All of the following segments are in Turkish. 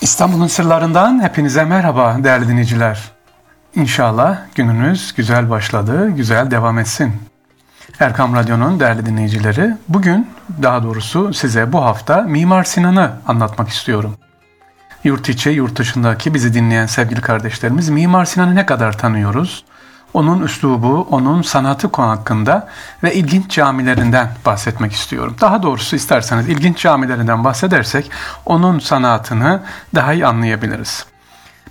İstanbul'un sırlarından hepinize merhaba değerli dinleyiciler. İnşallah gününüz güzel başladı, güzel devam etsin. Erkam Radyo'nun değerli dinleyicileri, bugün daha doğrusu size bu hafta Mimar Sinan'ı anlatmak istiyorum. Yurt içi, yurt dışındaki bizi dinleyen sevgili kardeşlerimiz Mimar Sinan'ı ne kadar tanıyoruz? Onun üslubu, onun sanatı konu hakkında ve ilginç camilerinden bahsetmek istiyorum. Daha doğrusu isterseniz ilginç camilerinden bahsedersek onun sanatını daha iyi anlayabiliriz.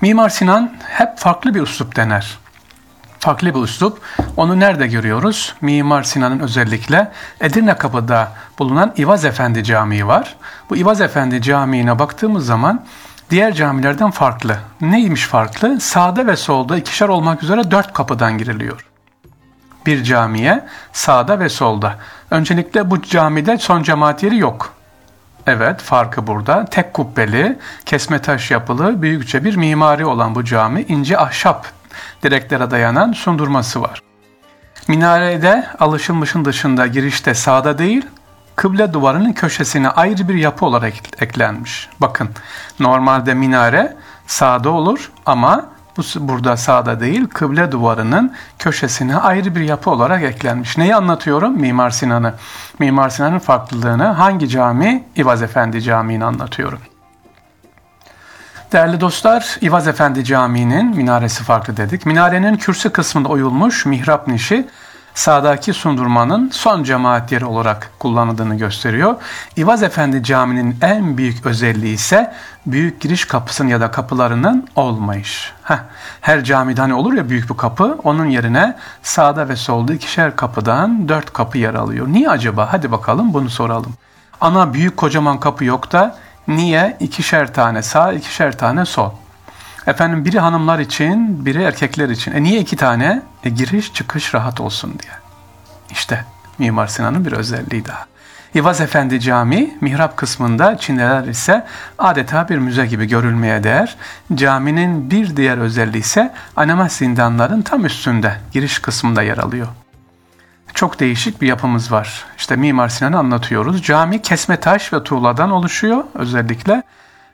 Mimar Sinan hep farklı bir üslup dener. Farklı bir üslup. Onu nerede görüyoruz? Mimar Sinan'ın özellikle Edirne Kapı'da bulunan İvaz Efendi Camii var. Bu İvaz Efendi Camii'ne baktığımız zaman diğer camilerden farklı. Neymiş farklı? Sağda ve solda ikişer olmak üzere dört kapıdan giriliyor. Bir camiye sağda ve solda. Öncelikle bu camide son cemaat yeri yok. Evet farkı burada. Tek kubbeli, kesme taş yapılı, büyükçe bir mimari olan bu cami ince ahşap direklere dayanan sundurması var. Minarede alışılmışın dışında girişte sağda değil, kıble duvarının köşesine ayrı bir yapı olarak eklenmiş. Bakın normalde minare sağda olur ama bu burada sağda değil kıble duvarının köşesine ayrı bir yapı olarak eklenmiş. Neyi anlatıyorum? Mimar Sinan'ı. Mimar Sinan'ın farklılığını hangi cami? İvaz Efendi Camii'ni anlatıyorum. Değerli dostlar, İvaz Efendi Camii'nin minaresi farklı dedik. Minarenin kürsü kısmında oyulmuş mihrap nişi sağdaki sundurmanın son cemaat yeri olarak kullanıldığını gösteriyor. İvaz Efendi Camii'nin en büyük özelliği ise büyük giriş kapısının ya da kapılarının olmayış. Heh, her camide hani olur ya büyük bir kapı, onun yerine sağda ve solda ikişer kapıdan dört kapı yer alıyor. Niye acaba? Hadi bakalım bunu soralım. Ana büyük kocaman kapı yok da niye ikişer tane sağ, ikişer tane sol? Efendim biri hanımlar için, biri erkekler için. E niye iki tane? E giriş çıkış rahat olsun diye. İşte Mimar Sinan'ın bir özelliği daha. İvaz Efendi Camii, mihrap kısmında Çinliler ise adeta bir müze gibi görülmeye değer. Caminin bir diğer özelliği ise Anemas zindanların tam üstünde, giriş kısmında yer alıyor. Çok değişik bir yapımız var. İşte Mimar Sinan'ı anlatıyoruz. Cami kesme taş ve tuğladan oluşuyor özellikle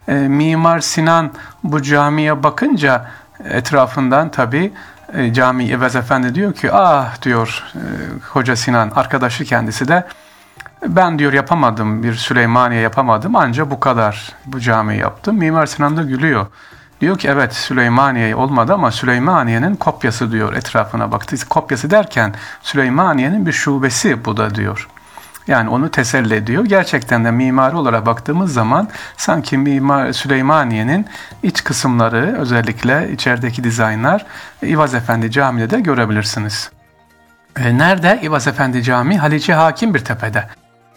e, Mimar Sinan bu camiye bakınca etrafından tabi e, cami Evez Efendi diyor ki ah diyor e, Hoca Sinan arkadaşı kendisi de ben diyor yapamadım bir Süleymaniye yapamadım ancak bu kadar bu camiyi yaptım. Mimar Sinan da gülüyor. Diyor ki evet Süleymaniye olmadı ama Süleymaniye'nin kopyası diyor etrafına baktı. Kopyası derken Süleymaniye'nin bir şubesi bu da diyor. Yani onu teselli ediyor. Gerçekten de mimari olarak baktığımız zaman sanki Mimar Süleymaniye'nin iç kısımları özellikle içerideki dizaynlar İvaz Efendi Camii'de de görebilirsiniz. E, nerede? İvaz Efendi Camii Halice Hakim bir tepede.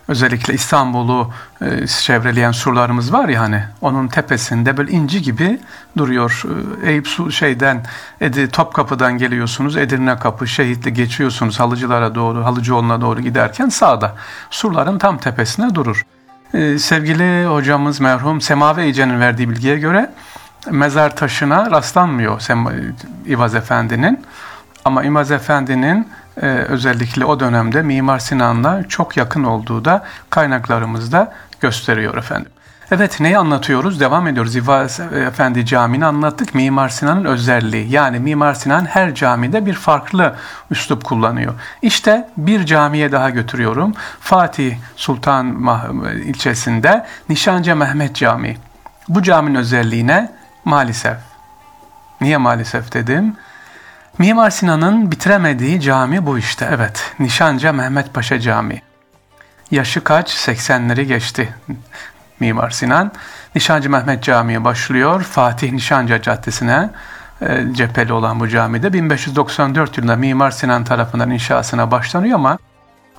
Özellikle İstanbul'u e, çevreleyen surlarımız var ya hani onun tepesinde böyle inci gibi duruyor. E, Eyüp su şeyden Edi, Topkapı'dan geliyorsunuz Edirne Kapı Şehitli geçiyorsunuz Halıcılara doğru Halıcıoğlu'na doğru giderken sağda surların tam tepesine durur. E, sevgili hocamız merhum Semavi Ece'nin verdiği bilgiye göre mezar taşına rastlanmıyor Sem İvaz Efendi'nin ama İmaz Efendi'nin e, özellikle o dönemde Mimar Sinan'la çok yakın olduğu da kaynaklarımızda gösteriyor efendim. Evet neyi anlatıyoruz? Devam ediyoruz. İvaz Efendi Camii'ni anlattık. Mimar Sinan'ın özelliği. Yani Mimar Sinan her camide bir farklı üslup kullanıyor. İşte bir camiye daha götürüyorum. Fatih Sultan ilçesinde Nişancı Mehmet Camii. Bu caminin özelliği ne? Maalesef. Niye maalesef dedim? Mimar Sinan'ın bitiremediği cami bu işte. Evet, Nişanca Mehmet Paşa Camii. Yaşı kaç? 80'leri geçti Mimar Sinan. Nişancı Mehmet Camii başlıyor. Fatih Nişanca Caddesi'ne e, cepheli olan bu camide 1594 yılında Mimar Sinan tarafından inşasına başlanıyor ama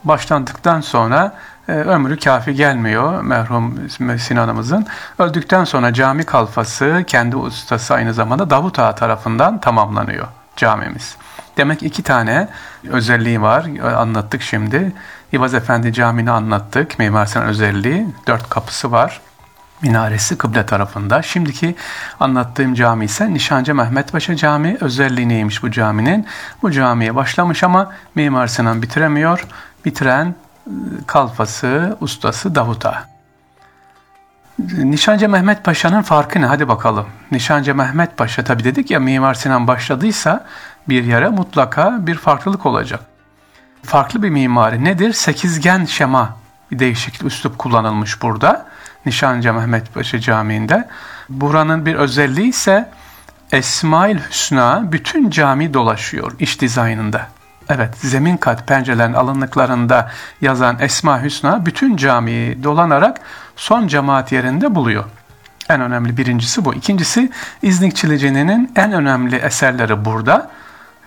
başlandıktan sonra e, ömrü kafi gelmiyor merhum Sinan'ımızın. Öldükten sonra cami kalfası kendi ustası aynı zamanda Davut Ağa tarafından tamamlanıyor camimiz. Demek iki tane özelliği var. Anlattık şimdi. İvaz Efendi Camii'ni anlattık. Mimar Sinan özelliği. Dört kapısı var. Minaresi kıble tarafında. Şimdiki anlattığım cami ise Nişancı Mehmet Paşa Camii. Özelliği neymiş bu caminin? Bu camiye başlamış ama Mimar Sinan bitiremiyor. Bitiren ıı, kalfası, ustası Davut Ağa. Nişancı Mehmet Paşa'nın farkı ne? Hadi bakalım. Nişancı Mehmet Paşa tabi dedik ya Mimar Sinan başladıysa bir yere mutlaka bir farklılık olacak. Farklı bir mimari nedir? Sekizgen şema bir değişik üslup kullanılmış burada. Nişancı Mehmet Paşa Camii'nde. Buranın bir özelliği ise Esmail Hüsna bütün cami dolaşıyor iş dizaynında. Evet, zemin kat pencerelerin alınlıklarında yazan Esma Hüsna bütün camiyi dolanarak son cemaat yerinde buluyor. En önemli birincisi bu. İkincisi İznik Çilici'nin en önemli eserleri burada.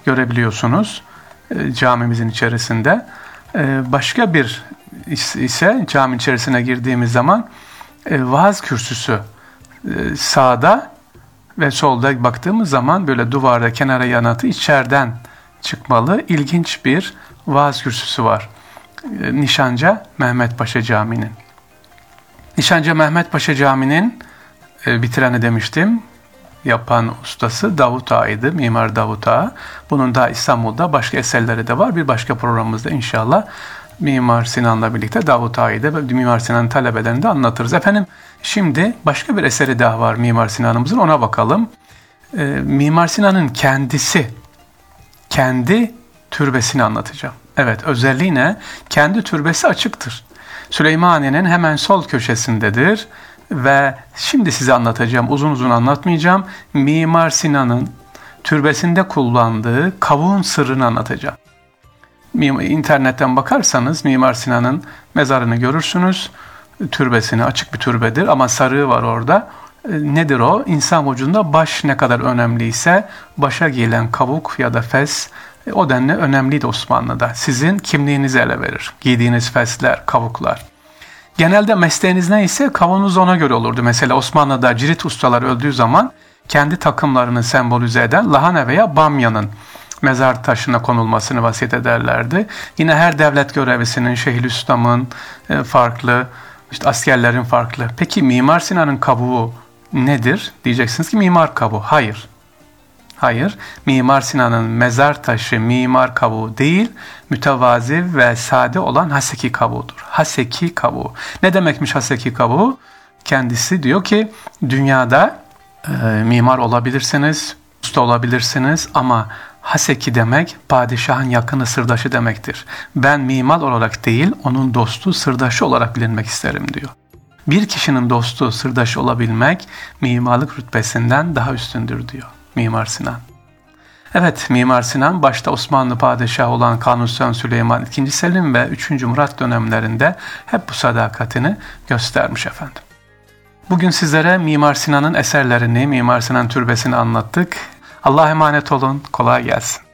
Görebiliyorsunuz e, camimizin içerisinde. E, başka bir ise cami içerisine girdiğimiz zaman e, vaaz kürsüsü sağda ve solda baktığımız zaman böyle duvarda kenara yanatı içeriden çıkmalı ilginç bir vaaz kürsüsü var. E, Nişanca Mehmet Paşa Camii'nin. Nişanca Mehmet Paşa Camii'nin e, bitireni demiştim. Yapan ustası Davut Ağa'ydı, Mimar Davut Ağa. Bunun da İstanbul'da başka eserleri de var. Bir başka programımızda inşallah Mimar Sinan'la birlikte Davut Ağa'yı da Mimar Sinan'ın talebelerini de anlatırız. Efendim şimdi başka bir eseri daha var Mimar Sinan'ımızın ona bakalım. Ee, Mimar Sinan'ın kendisi, kendi türbesini anlatacağım. Evet özelliği ne? Kendi türbesi açıktır. Süleymaniye'nin hemen sol köşesindedir ve şimdi size anlatacağım, uzun uzun anlatmayacağım. Mimar Sinan'ın türbesinde kullandığı kavuğun sırrını anlatacağım. İnternetten bakarsanız Mimar Sinan'ın mezarını görürsünüz. Türbesini açık bir türbedir ama sarığı var orada. E, nedir o? İnsan vücudunda baş ne kadar önemliyse başa gelen kavuk ya da fes e, o denli önemliydi Osmanlı'da. Sizin kimliğinizi ele verir. Giydiğiniz fesler, kavuklar. Genelde mesleğiniz neyse kavunuz ona göre olurdu. Mesela Osmanlı'da cirit ustalar öldüğü zaman kendi takımlarını sembolize eden lahana veya bamyanın mezar taşına konulmasını vasiyet ederlerdi. Yine her devlet görevlisinin, Şeyhülislam'ın e, farklı, işte askerlerin farklı. Peki Mimar Sinan'ın kabuğu nedir? Diyeceksiniz ki mimar kabuğu. Hayır. Hayır. Mimar Sinan'ın mezar taşı mimar kabuğu değil, mütevazi ve sade olan haseki kabuğudur. Haseki kabuğu. Ne demekmiş haseki kabuğu? Kendisi diyor ki dünyada e, mimar olabilirsiniz, usta olabilirsiniz ama Haseki demek padişahın yakını sırdaşı demektir. Ben mimar olarak değil onun dostu sırdaşı olarak bilinmek isterim diyor. Bir kişinin dostu sırdaşı olabilmek mimarlık rütbesinden daha üstündür diyor Mimar Sinan. Evet Mimar Sinan başta Osmanlı padişahı olan Kanuni Süleyman II. Selim ve 3. Murat dönemlerinde hep bu sadakatini göstermiş efendim. Bugün sizlere Mimar Sinan'ın eserlerini, Mimar Sinan Türbesi'ni anlattık. Allah'a emanet olun. Kolay gelsin.